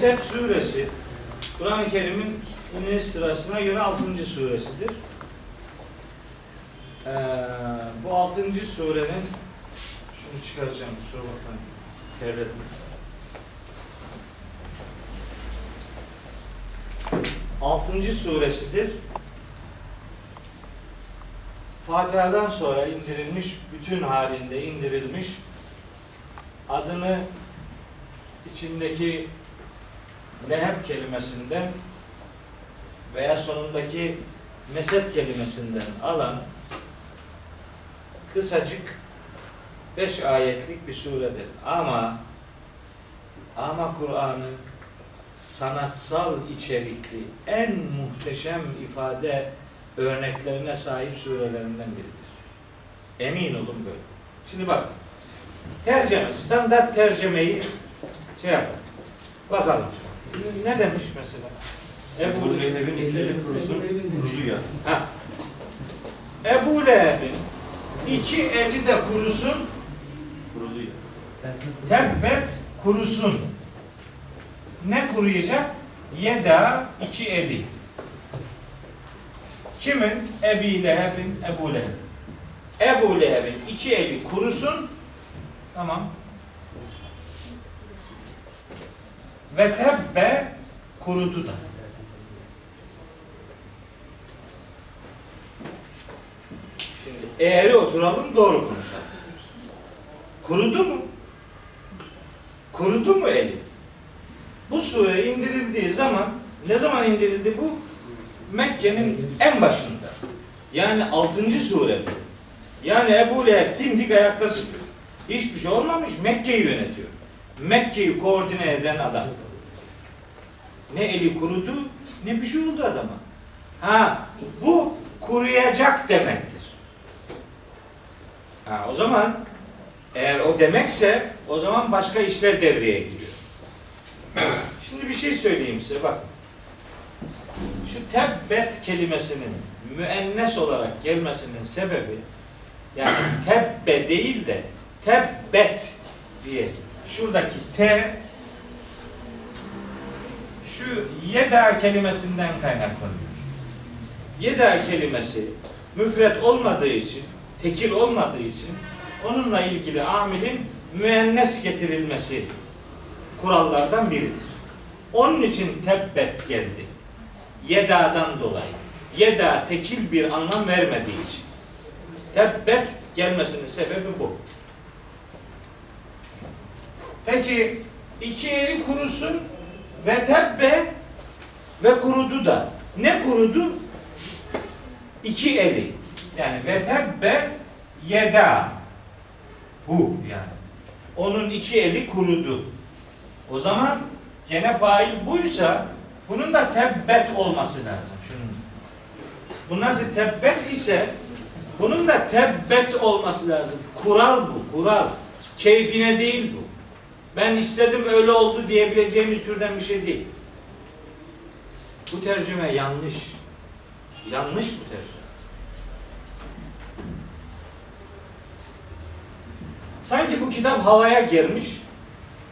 Esed suresi Kur'an-ı Kerim'in iniş sırasına göre 6. suresidir. Ee, bu 6. surenin şunu çıkaracağım kusura bakmayın. Terledim. Altıncı suresidir. Fatiha'dan sonra indirilmiş, bütün halinde indirilmiş adını içindeki leheb kelimesinden veya sonundaki meset kelimesinden alan kısacık beş ayetlik bir suredir. Ama ama Kur'an'ın sanatsal içerikli en muhteşem ifade örneklerine sahip surelerinden biridir. Emin olun böyle. Şimdi bak tercüme, standart tercümeyi şey yapalım. Bakalım şimdi. Ne demiş mesela? Ebu Leheb'in kurusun, kurusu ya. Ebu Leheb'in iki eli de kurusun, Kurulu ya. tebbet kurusun. Ne kuruyacak? Yeda iki eli. Kimin? Ebi Leheb'in, Ebu Leheb. Ebu Leheb'in iki eli kurusun. Tamam. Ve tebbe kurudu da. Şimdi eğri oturalım doğru konuşalım. Kurudu mu? Kurudu mu eli? Bu sure indirildiği zaman ne zaman indirildi bu? Mekke'nin en başında. Yani 6. sure. Yani Ebu Leheb dimdik ayakta duruyor. Hiçbir şey olmamış. Mekke'yi yönetiyor. Mekke'yi koordine eden adam. Ne eli kurudu ne bir şey oldu adama. Ha bu kuruyacak demektir. Ha o zaman eğer o demekse o zaman başka işler devreye giriyor. Şimdi bir şey söyleyeyim size bak. Şu tebbet kelimesinin müennes olarak gelmesinin sebebi yani tebbe değil de tebbet diye şuradaki T şu yeda kelimesinden kaynaklanıyor. Yeda kelimesi müfret olmadığı için, tekil olmadığı için onunla ilgili amilin müennes getirilmesi kurallardan biridir. Onun için tebbet geldi. Yeda'dan dolayı. Yeda tekil bir anlam vermediği için. Tebbet gelmesinin sebebi bu. Peki iki eli kurusun ve tebbe ve kurudu da. Ne kurudu? İki eli. Yani ve tebbe yeda. Hu yani. Onun iki eli kurudu. O zaman gene fail buysa bunun da tebbet olması lazım. Şunun. Bu nasıl tebbet ise bunun da tebbet olması lazım. Kural bu, kural. Keyfine değil bu. Ben istedim öyle oldu diyebileceğimiz türden bir şey değil. Bu tercüme yanlış. Yanlış bu tercüme. Sanki bu kitap havaya girmiş.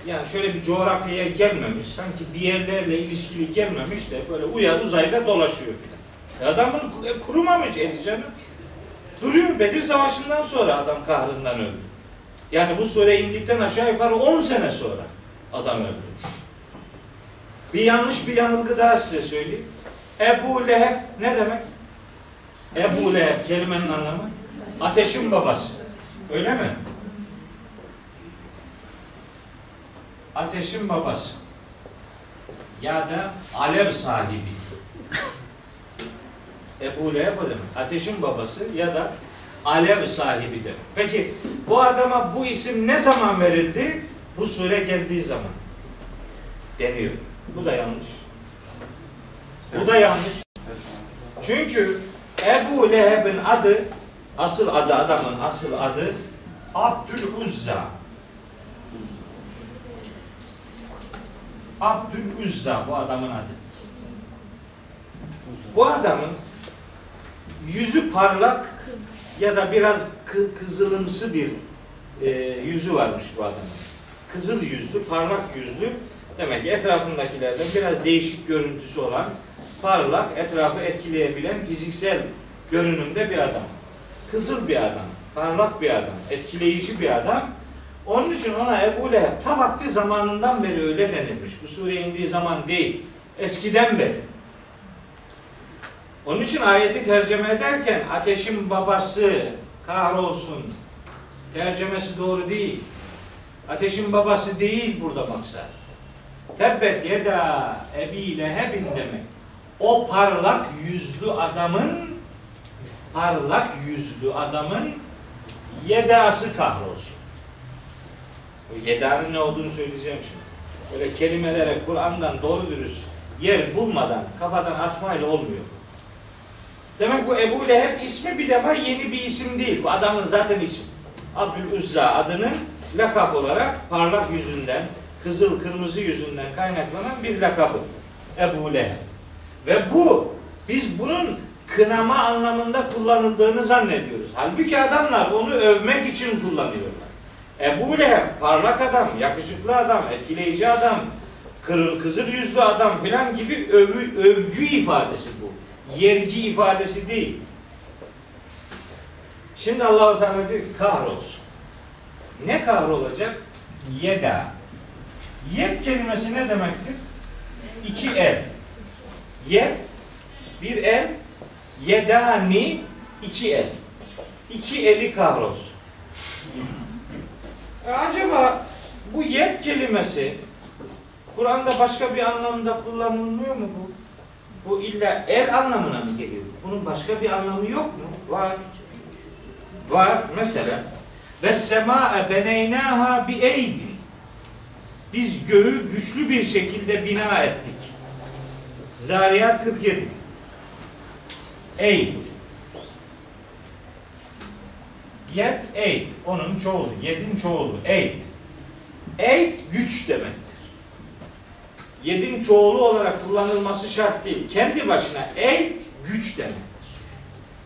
Yani şöyle bir coğrafyaya gelmemiş. Sanki bir yerlerle ilişkili gelmemiş de böyle uyar uzayda dolaşıyor filan. E adam bunu e, kurumamış eli. Duruyor. Bedir Savaşı'ndan sonra adam kahrından öldü. Yani bu sure indikten aşağı yukarı 10 sene sonra adam öldü. Bir yanlış bir yanılgı daha size söyleyeyim. Ebu Leheb ne demek? Ebu Leheb kelimenin anlamı ateşin babası. Öyle mi? Ateşin babası. Ya da alev sahibi. Ebu Leheb o demek. Ateşin babası ya da alev sahibidir. Peki bu adama bu isim ne zaman verildi? Bu sure geldiği zaman deniyor. Bu da yanlış. Bu da yanlış. Çünkü Ebu Leheb'in adı asıl adı adamın asıl adı Abdül Uzza. Abdül Uzza bu adamın adı. Bu adamın yüzü parlak ya da biraz kı- kızılımsı bir e, yüzü varmış bu adamın. Kızıl yüzlü, parlak yüzlü Demek ki etrafındakilerden biraz değişik görüntüsü olan, parlak, etrafı etkileyebilen fiziksel görünümde bir adam. Kızıl bir adam, parlak bir adam, etkileyici bir adam. Onun için ona Ebu Leheb ta vakti zamanından beri öyle denilmiş. Bu sure indiği zaman değil, eskiden beri. Onun için ayeti tercüme ederken ateşin babası kahrolsun tercümesi doğru değil. Ateşin babası değil burada maksat. Tebbet yeda ebi lehebin demek. O parlak yüzlü adamın parlak yüzlü adamın yedası kahrolsun. O yedanın ne olduğunu söyleyeceğim şimdi. Böyle kelimelere Kur'an'dan doğru dürüst yer bulmadan kafadan atmayla olmuyor. Demek bu Ebu Leheb ismi bir defa yeni bir isim değil. Bu adamın zaten ismi. Abdülüzza adının lakap olarak parlak yüzünden, kızıl kırmızı yüzünden kaynaklanan bir lakabı. Ebu Leheb. Ve bu, biz bunun kınama anlamında kullanıldığını zannediyoruz. Halbuki adamlar onu övmek için kullanıyorlar. Ebu Leheb parlak adam, yakışıklı adam, etkileyici adam, kırıl kızıl yüzlü adam filan gibi övü, övgü ifadesi bu. Yergi ifadesi değil. Şimdi Allahu Teala diyor ki kahrolsun. Ne kahrolacak? Yeda. Yed kelimesi ne demektir? İki el. Yed bir el, yedani iki el. İki eli kahrolsun. E acaba bu yed kelimesi Kur'an'da başka bir anlamda kullanılmıyor mu bu? Bu illa el anlamına mı geliyor? Bunun başka bir anlamı yok mu? Var. Var. Mesela ve sema'e beneynaha bi eydin. Biz göğü güçlü bir şekilde bina ettik. Zariyat 47. Eyd. Yed eyd. Onun çoğulu. Yedin çoğulu. Eyd. Eyd güç demektir. Yedin çoğulu olarak kullanılması şart değil. Kendi başına eyd güç demektir.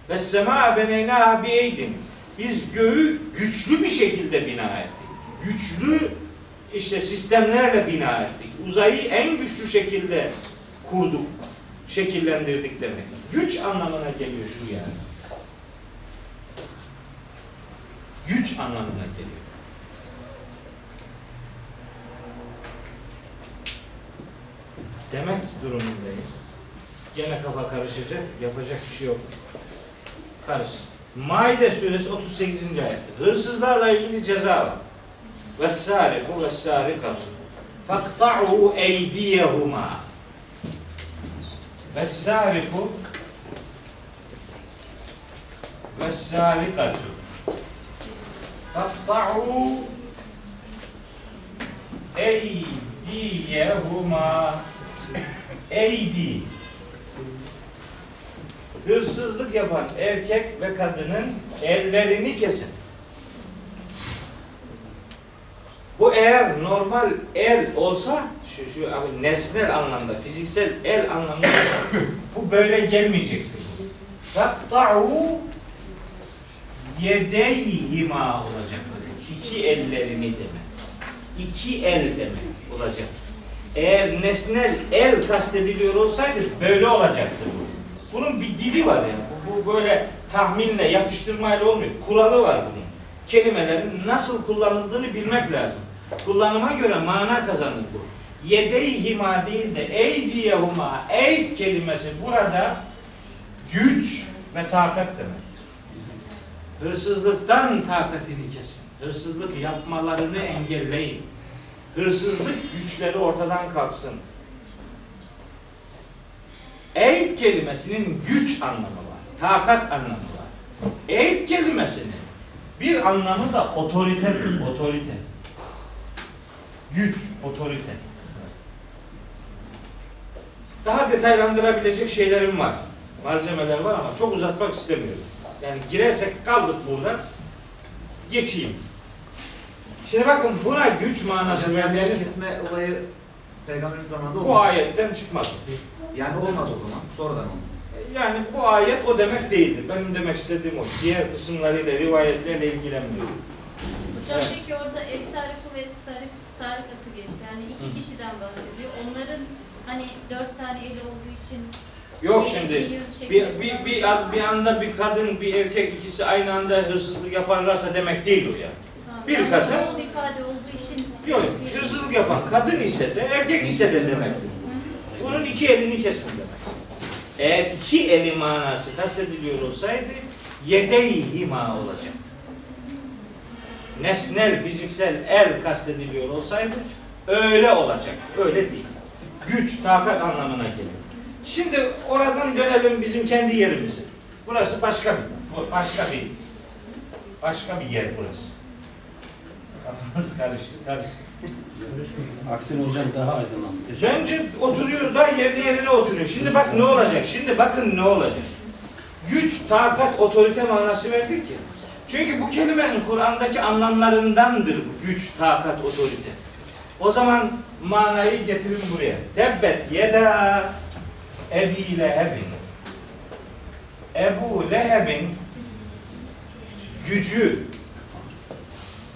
Ve sema beneyna bi eydin. Biz göğü güçlü bir şekilde bina ettik. Güçlü işte sistemlerle bina ettik. Uzayı en güçlü şekilde kurduk, şekillendirdik demek. Güç anlamına geliyor şu yani. Güç anlamına geliyor. Demek durumundayım. Gene kafa karışacak, yapacak bir şey yok. Karış. Maide suresi 38. ayet. Hırsızlarla ilgili ceza var. Vessariku vessarikatu. Fakta'u eydiyehuma. Vessariku vessarikatu. Fakta'u eydiyehuma. Eydi. Hırsızlık yapan erkek ve kadının ellerini kesin. Bu eğer normal el olsa, şu, şu nesnel anlamda, fiziksel el anlamda bu böyle gelmeyecektir. Fakta'u yedeyhima olacak. İki ellerini demek. İki el demek olacak. Eğer nesnel el kastediliyor olsaydı böyle olacaktı bu. Bunun bir dili var yani. Bu böyle tahminle, yapıştırmayla olmuyor. Kuralı var bunun. Kelimelerin nasıl kullanıldığını bilmek lazım. Kullanıma göre mana kazanır bu. Yedeyhima değil de eydiyehuma, eyd kelimesi burada güç ve takat demek. Hırsızlıktan takatini kesin. Hırsızlık yapmalarını engelleyin. Hırsızlık güçleri ortadan kalksın. Eyd kelimesinin güç anlamı var. Takat anlamı var. Eyd kelimesinin bir anlamı da otoritedir. Otorite. Güç, otorite. Daha detaylandırabilecek şeylerim var. Malzemeler var ama çok uzatmak istemiyorum. Yani girersek kaldık burada. Geçeyim. Şimdi bakın buna güç manası yani verdiğiniz kesme olayı peygamberin zamanında bu olmadı. ayetten çıkmadı. Yani olmadı o zaman. Sonradan oldu. Yani bu ayet o demek değildir. Benim demek istediğim o. Diğer kısımlarıyla, rivayetlerle ilgilenmiyor. Hocam Evet. peki orada es-sariku ve es-sarik Tarık atı geçti. Yani iki Hı. kişiden bahsediyor. Onların hani dört tane eli olduğu için Yok şimdi bir bir, bir, bir anda bir kadın bir erkek ikisi aynı anda hırsızlık yaparlarsa demek değil o yani. Bir kadın- çoğul ifade olduğu için Yok hırsızlık yapan kadın ise de erkek ise de demektir. Bunun iki elini kesin demek. Eğer iki eli manası kastediliyor olsaydı yedeyhima olacak. Nesnel, fiziksel el kastediliyor olsaydı öyle olacak. Öyle değil. Güç, takat anlamına geliyor. Şimdi oradan dönelim bizim kendi yerimize. Burası başka bir, başka bir, başka bir yer burası. Kafanız karıştı, karıştı. Aksine hocam daha aydınlandı. Bence oturuyor da yerine yerine oturuyor. Şimdi bak ne olacak? Şimdi bakın ne olacak? Güç, takat, otorite manası verdik ki. Çünkü bu kelimenin Kur'an'daki anlamlarındandır bu güç, takat, otorite. O zaman manayı getirin buraya. Tebbet yeda ebi lehebin. Ebu Leheb'in gücü,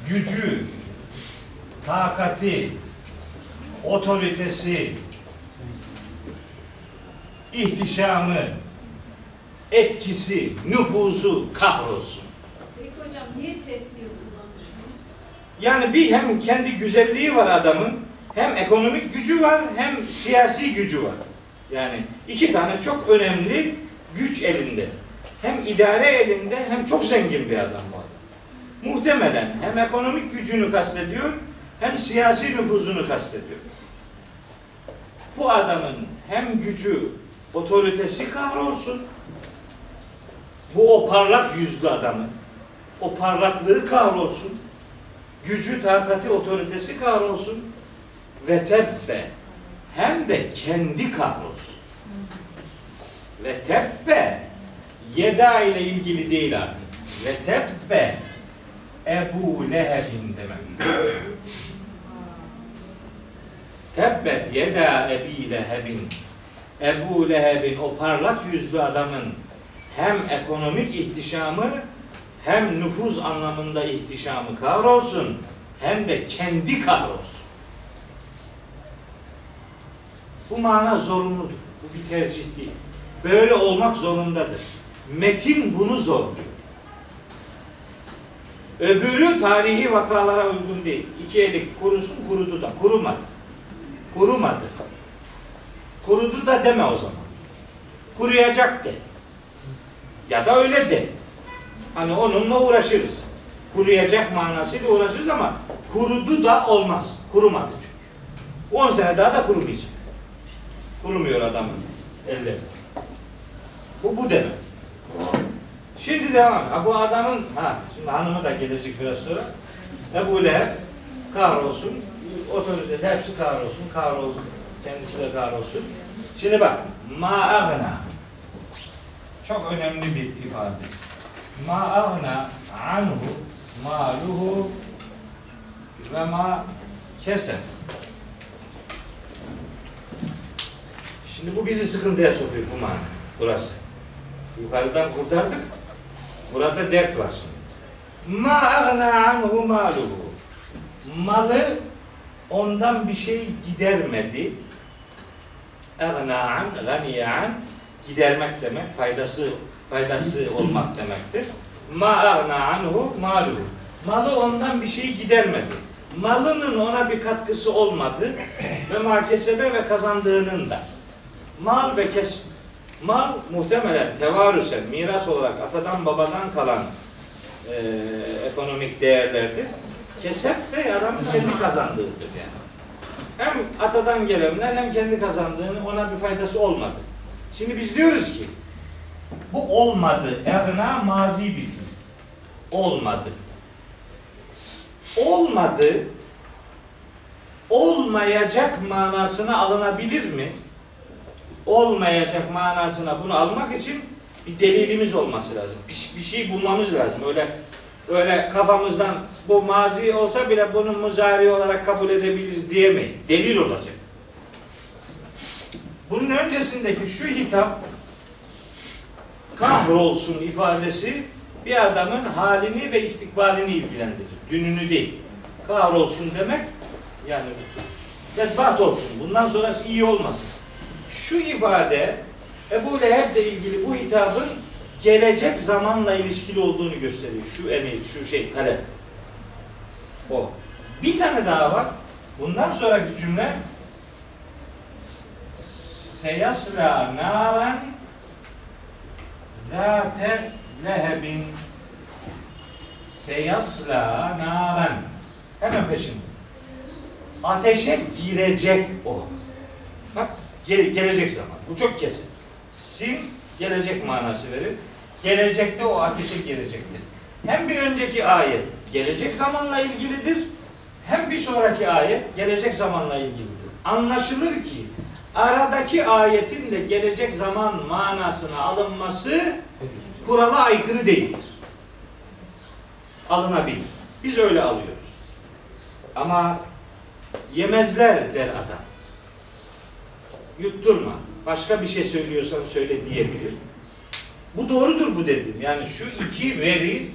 gücü, takati, otoritesi, ihtişamı, etkisi, nüfuzu kahrolsun. Peki hocam niye tesliye kullanmış? Yani bir hem kendi güzelliği var adamın, hem ekonomik gücü var, hem siyasi gücü var. Yani iki tane çok önemli güç elinde. Hem idare elinde hem çok zengin bir adam adam. Muhtemelen hem ekonomik gücünü kastediyor, hem siyasi nüfuzunu kastediyor. Bu adamın hem gücü, otoritesi kahrolsun. Bu o parlak yüzlü adamın, o parlaklığı kahrolsun gücü, takati, otoritesi kahrolsun ve tebbe hem de kendi kahrolsun. Ve tebbe yeda ile ilgili değil artık. Ve tebbe Ebu Leheb'in demek. Tebbet yeda Ebi Leheb'in Ebu Leheb'in o parlak yüzlü adamın hem ekonomik ihtişamı hem nüfuz anlamında ihtişamı kahrolsun hem de kendi kahrolsun. Bu mana zorunludur. Bu bir tercih değil. Böyle olmak zorundadır. Metin bunu zorluyor. Öbürü tarihi vakalara uygun değil. İki elik kurusun kurudu da. Kurumadı. Kurumadı. Kurudu da deme o zaman. Kuruyacak de. Ya da öyle de. Hani onunla uğraşırız. Kuruyacak manasıyla uğraşırız ama kurudu da olmaz. Kurumadı çünkü. 10 sene daha da kurumayacak. Kurumuyor adamın elleri. Bu bu demek. Şimdi devam. Bu adamın ha şimdi hanımı da gelecek biraz sonra. Ebu Leheb kahrolsun. Otorite hepsi kahrolsun. Kahrolsun. Kendisi de kahrolsun. Şimdi bak. Ma'agna. Çok önemli bir ifade. Ma agna anhu maluhu ve ma kesem. Şimdi bu bizi sıkıntıya sokuyor bu mana. Burası. Yukarıdan kurtardık. Burada dert var şimdi. Ma agna anhu maluhu. Malı ondan bir şey gidermedi. Agna an, ganiye an gidermek demek, faydası faydası olmak demektir. Ma agna anhu maluhu. Malı ondan bir şey gidermedi. Malının ona bir katkısı olmadı ve makesebe ve kazandığının da. Mal ve kes mal muhtemelen tevarüsen, miras olarak atadan babadan kalan e, ekonomik değerlerdir. Kesep de adamın kendi kazandığıdır yani. Hem atadan gelenler hem kendi kazandığının ona bir faydası olmadı. Şimdi biz diyoruz ki bu olmadı. Egna mazi bir fiil. Olmadı. Olmadı olmayacak manasına alınabilir mi? Olmayacak manasına bunu almak için bir delilimiz olması lazım. Bir, bir şey bulmamız lazım. Öyle öyle kafamızdan bu mazi olsa bile bunu muzari olarak kabul edebiliriz diyemeyiz. Delil olacak. Bunun öncesindeki şu hitap kahrolsun ifadesi bir adamın halini ve istikbalini ilgilendirir. Dününü değil. Kahrolsun demek Yani bedbaht olsun. Bundan sonrası iyi olmasın. Şu ifade Ebu Leheb'le ilgili bu hitabın gelecek zamanla ilişkili olduğunu gösteriyor. Şu emir, şu şey, talep. O. Bir tane daha var. Bundan sonraki cümle seyasla naren zâte lehebin seyasla naren hemen peşinde ateşe girecek o. Bak gele- gelecek zaman. Bu çok kesin. Sin gelecek manası verir. Gelecekte o ateşe girecektir. Hem bir önceki ayet gelecek zamanla ilgilidir. Hem bir sonraki ayet gelecek zamanla ilgilidir. Anlaşılır ki aradaki ayetin de gelecek zaman manasına alınması Kur'an'a aykırı değildir. Alınabilir. Biz öyle alıyoruz. Ama yemezler der adam. Yutturma. Başka bir şey söylüyorsan söyle diyebilir. Bu doğrudur bu dedim. Yani şu iki veri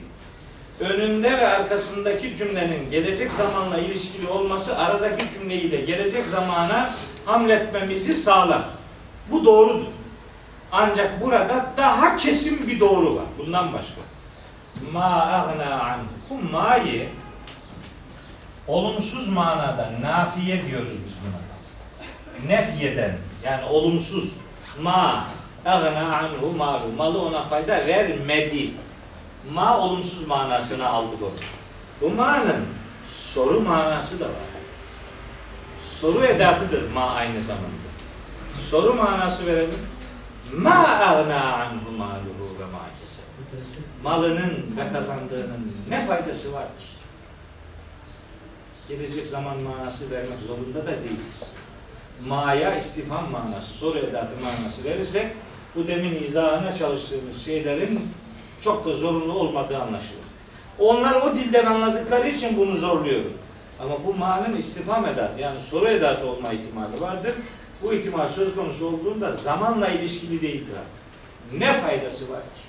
önünde ve arkasındaki cümlenin gelecek zamanla ilişkili olması aradaki cümleyi de gelecek zamana hamletmemizi sağlar. Bu doğrudur. Ancak burada daha kesin bir doğru var. Bundan başka. Ma agna an. Bu ma'yı olumsuz manada nafiye diyoruz biz buna. Nefyeden yani olumsuz ma agna anhu malu malı ona fayda vermedi. Ma olumsuz manasını aldık onu. Bu ma'nın soru manası da var. Soru edatıdır ma aynı zamanda. Soru manası verelim. Ma agna anhu maluhu ve ma. Malının ve kazandığının ne faydası var ki? Gelecek zaman manası vermek zorunda da değiliz. Ma'ya istifam manası, soru edatı manası verirsek bu demin izahına çalıştığımız şeylerin çok da zorunlu olmadığı anlaşılır. Onlar o dilden anladıkları için bunu zorluyorum. Ama bu ma'nın istifam edatı yani soru edatı olma ihtimali vardır. Bu ihtimal söz konusu olduğunda zamanla ilişkili değildir. Ne faydası var ki?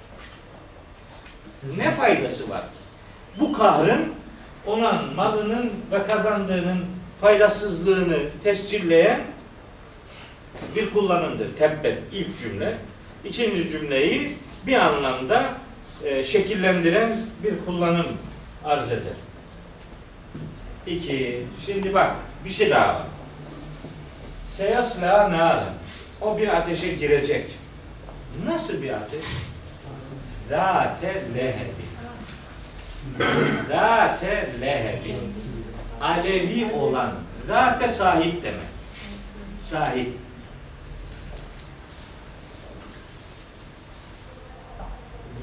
Ne faydası var ki? Bu kahrın olan malının ve kazandığının faydasızlığını tescilleyen bir kullanımdır. Tebbet ilk cümle. İkinci cümleyi bir anlamda e, şekillendiren bir kullanım arz eder. İki. Şimdi bak bir şey daha var. Seyasla naren. O bir ateşe girecek. Nasıl bir ateş? Zate lehebi. Zate lehebi. Alevi olan. Zate sahip demek. Sahip.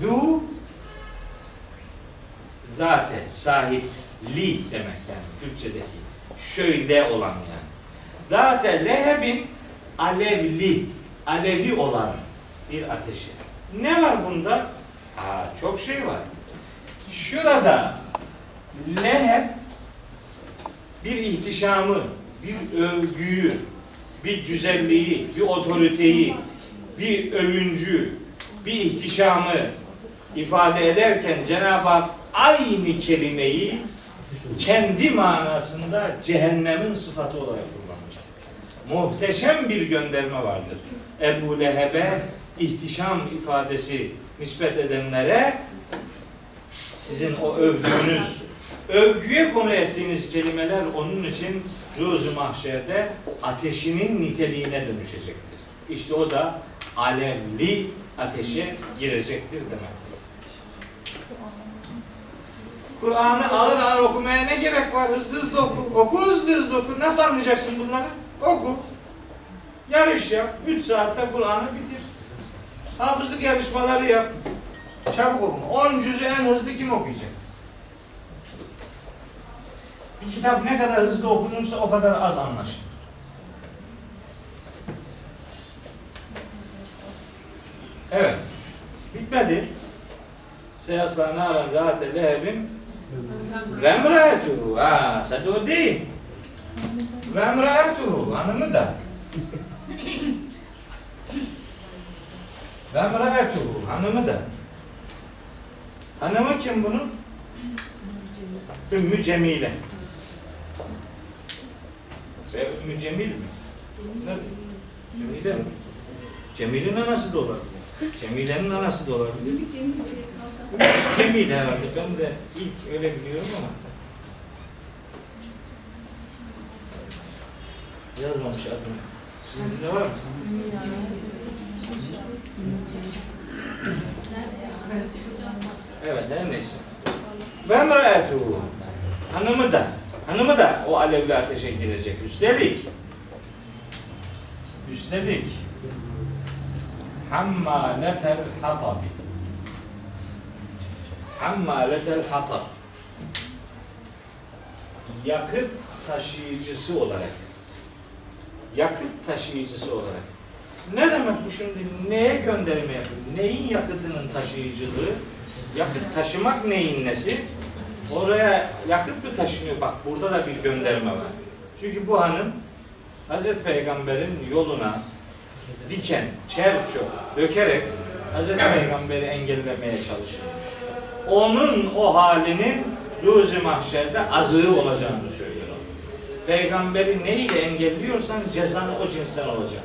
Zu zate sahip li demek yani Türkçedeki şöyle olan yani. Zate lehebin alevli alevi olan bir ateşi. Ne var bunda? Aa, çok şey var. Şurada leheb bir ihtişamı, bir övgüyü, bir güzelliği, bir otoriteyi, bir övüncü, bir ihtişamı ifade ederken Cenab-ı Hak aynı kelimeyi kendi manasında cehennemin sıfatı olarak kullanmıştır. Muhteşem bir gönderme vardır. Ebu Leheb'e ihtişam ifadesi nispet edenlere sizin o övdüğünüz, övgüye konu ettiğiniz kelimeler onun için ruzu mahşerde ateşinin niteliğine dönüşecektir. İşte o da alevli ateşe girecektir demektir. Kur'an'ı ağır ağır okumaya ne gerek var? Hızlı hızlı oku. Oku hızlı hızlı oku. Nasıl anlayacaksın bunları? Oku. Yarış yap. 3 saatte Kur'an'ı bitir. Hafızlık yarışmaları yap. Çabuk okuma. 10 cüzü en hızlı kim okuyacak? Bir kitap ne kadar hızlı okunursa o kadar az anlaşılır. Evet. Bitmedi. Seyasla naran zâte lehebin ve emraetuhu. Ha, o değil. Ve emraetuhu. Hanımı da. Ve emraetuhu. Hanımı da. Hanımı kim bunun? Ümmü Cemile. Ve Ümmü Cemil mi? Cemile mi? Cemil'in anası da olabilir. Cemile'nin anası da olabilir. Ümit Cemil diye kaldı. Cemil herhalde. Ben de ilk öyle biliyorum ama. Yazmamış adını. Sizin var mı? Evet, her neyse. Ve emraetuhu. Hanımı da, hanımı da o alevli ateşe girecek. Üstelik, üstelik hammaletel hatabi. Hammaletel hatab. Yakıt taşıyıcısı olarak. Yakıt taşıyıcısı olarak. Ne demek bu şimdi? Neye gönderme yapıyor? Neyin yakıtının taşıyıcılığı? Yakıt taşımak neyin nesi? Oraya yakıt mı taşınıyor? Bak burada da bir gönderme var. Çünkü bu hanım Hazreti Peygamber'in yoluna diken, çer çöp dökerek Hazreti Peygamber'i engellemeye çalışılmış. Onun o halinin ruzi mahşerde azığı olacağını söylüyor. Peygamberi neyle engelliyorsan cezan o cinsten olacak.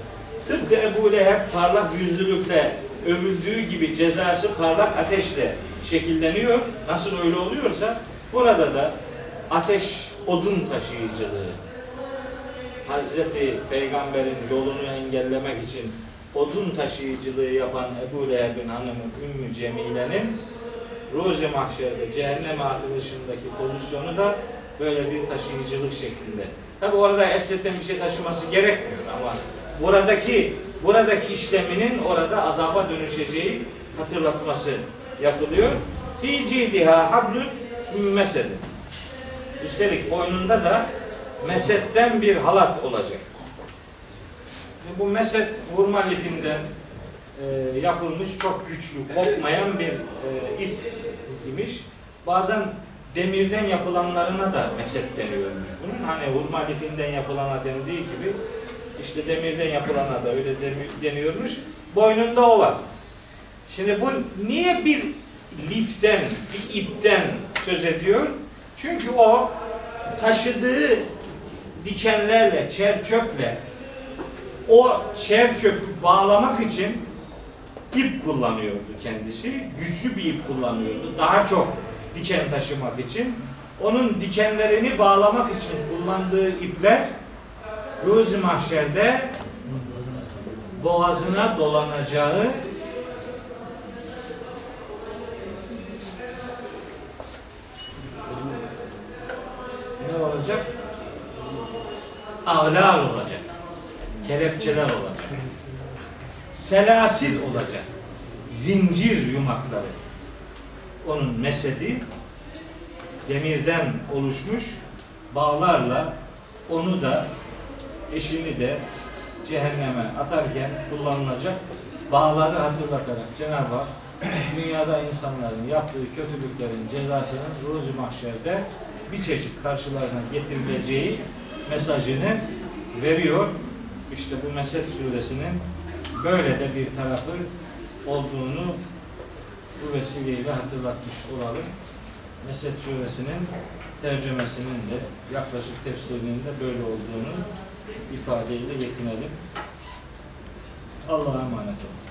Tıpkı Ebu Leheb parlak yüzlülükle övüldüğü gibi cezası parlak ateşle şekilleniyor. Nasıl öyle oluyorsa burada da ateş odun taşıyıcılığı. Hazreti Peygamber'in yolunu engellemek için odun taşıyıcılığı yapan Ebu Leheb'in hanımı Ümmü Cemile'nin Ruzi Mahşer'de cehenneme atılışındaki pozisyonu da böyle bir taşıyıcılık şeklinde. Tabi orada esneten bir şey taşıması gerekmiyor ama buradaki buradaki işleminin orada azaba dönüşeceği hatırlatması yapılıyor. Fi cidiha hablun mesedin. Üstelik boynunda da mesetten bir halat olacak. Bu meset vurma lifinden e, yapılmış çok güçlü, kopmayan bir e, ip imiş. Bazen demirden yapılanlarına da meset deniyormuş bunun. Hani hurma lifinden yapılana dendiği gibi işte demirden yapılana da öyle deniyormuş. Boynunda o var. Şimdi bu niye bir liften, bir ipten söz ediyor? Çünkü o taşıdığı dikenlerle, çer çöple o çer çöpü bağlamak için ip kullanıyordu kendisi. Güçlü bir ip kullanıyordu. Daha çok diken taşımak için. Onun dikenlerini bağlamak için kullandığı ipler Ruzi Mahşer'de boğazına dolanacağı ne olacak? Ağlar olacak. Kelepçeler olacak. Selasil olacak. Zincir yumakları. Onun mesedi demirden oluşmuş bağlarla onu da eşini de cehenneme atarken kullanılacak bağları hatırlatarak Cenab-ı Hak dünyada insanların yaptığı kötülüklerin cezasının ruzi mahşerde bir çeşit karşılarına getirileceği mesajını veriyor. İşte bu Mesed suresinin böyle de bir tarafı olduğunu bu vesileyle hatırlatmış olalım. Mesed suresinin tercümesinin de yaklaşık tefsirinin de böyle olduğunu ifadeyle yetinelim. Allah'a emanet olun.